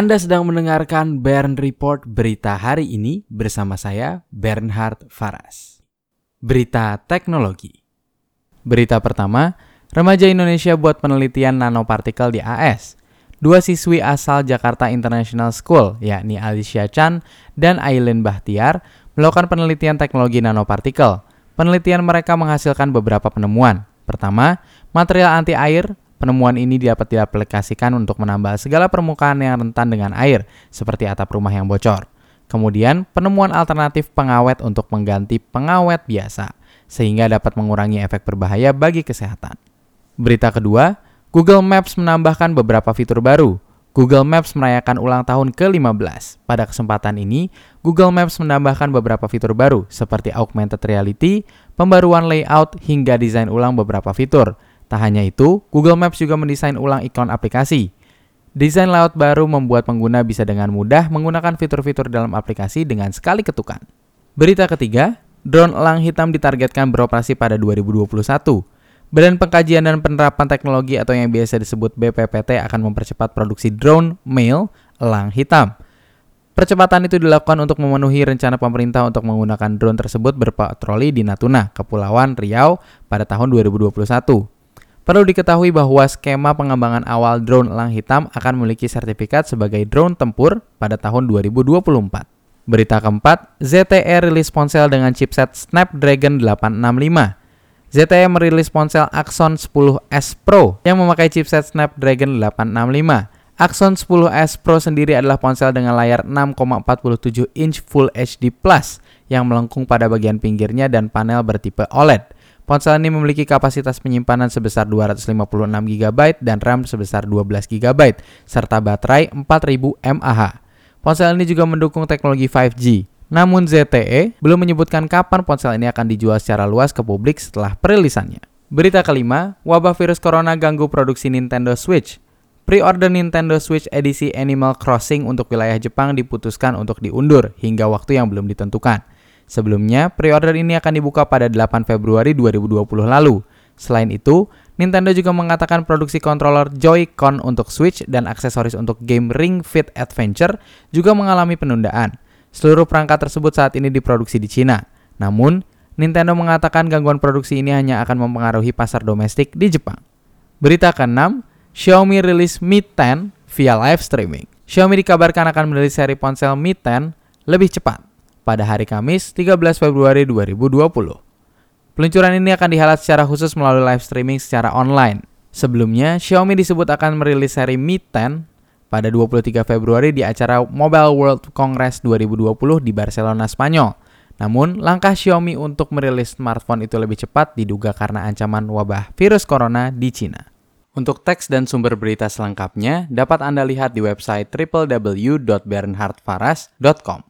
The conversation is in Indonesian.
Anda sedang mendengarkan Bern Report berita hari ini bersama saya Bernhard Faras. Berita teknologi. Berita pertama, remaja Indonesia buat penelitian nanopartikel di AS. Dua siswi asal Jakarta International School, yakni Alicia Chan dan Aileen Bahtiar, melakukan penelitian teknologi nanopartikel. Penelitian mereka menghasilkan beberapa penemuan. Pertama, material anti air Penemuan ini dapat diaplikasikan untuk menambal segala permukaan yang rentan dengan air, seperti atap rumah yang bocor. Kemudian, penemuan alternatif pengawet untuk mengganti pengawet biasa, sehingga dapat mengurangi efek berbahaya bagi kesehatan. Berita kedua, Google Maps menambahkan beberapa fitur baru. Google Maps merayakan ulang tahun ke-15. Pada kesempatan ini, Google Maps menambahkan beberapa fitur baru seperti augmented reality, pembaruan layout, hingga desain ulang beberapa fitur. Tak hanya itu, Google Maps juga mendesain ulang ikon aplikasi. Desain layout baru membuat pengguna bisa dengan mudah menggunakan fitur-fitur dalam aplikasi dengan sekali ketukan. Berita ketiga, drone elang hitam ditargetkan beroperasi pada 2021. Badan Pengkajian dan Penerapan Teknologi atau yang biasa disebut BPPT akan mempercepat produksi drone male elang hitam. Percepatan itu dilakukan untuk memenuhi rencana pemerintah untuk menggunakan drone tersebut berpatroli di Natuna, Kepulauan Riau pada tahun 2021. Perlu diketahui bahwa skema pengembangan awal drone elang hitam akan memiliki sertifikat sebagai drone tempur pada tahun 2024. Berita keempat, ZTE rilis ponsel dengan chipset Snapdragon 865. ZTE merilis ponsel Axon 10s Pro yang memakai chipset Snapdragon 865. Axon 10s Pro sendiri adalah ponsel dengan layar 6,47 inch Full HD yang melengkung pada bagian pinggirnya dan panel bertipe OLED. Ponsel ini memiliki kapasitas penyimpanan sebesar 256 GB dan RAM sebesar 12 GB, serta baterai 4000 mAh. Ponsel ini juga mendukung teknologi 5G. Namun ZTE belum menyebutkan kapan ponsel ini akan dijual secara luas ke publik setelah perilisannya. Berita kelima, wabah virus corona ganggu produksi Nintendo Switch. Pre-order Nintendo Switch edisi Animal Crossing untuk wilayah Jepang diputuskan untuk diundur hingga waktu yang belum ditentukan. Sebelumnya, pre-order ini akan dibuka pada 8 Februari 2020 lalu. Selain itu, Nintendo juga mengatakan produksi controller Joy-Con untuk Switch dan aksesoris untuk game Ring Fit Adventure juga mengalami penundaan. Seluruh perangkat tersebut saat ini diproduksi di Cina. Namun, Nintendo mengatakan gangguan produksi ini hanya akan mempengaruhi pasar domestik di Jepang. Berita ke-6, Xiaomi rilis Mi 10 via live streaming. Xiaomi dikabarkan akan merilis seri ponsel Mi 10 lebih cepat pada hari Kamis 13 Februari 2020. Peluncuran ini akan dihelat secara khusus melalui live streaming secara online. Sebelumnya, Xiaomi disebut akan merilis seri Mi 10 pada 23 Februari di acara Mobile World Congress 2020 di Barcelona, Spanyol. Namun, langkah Xiaomi untuk merilis smartphone itu lebih cepat diduga karena ancaman wabah virus corona di Cina. Untuk teks dan sumber berita selengkapnya dapat Anda lihat di website www.bernhardfaras.com.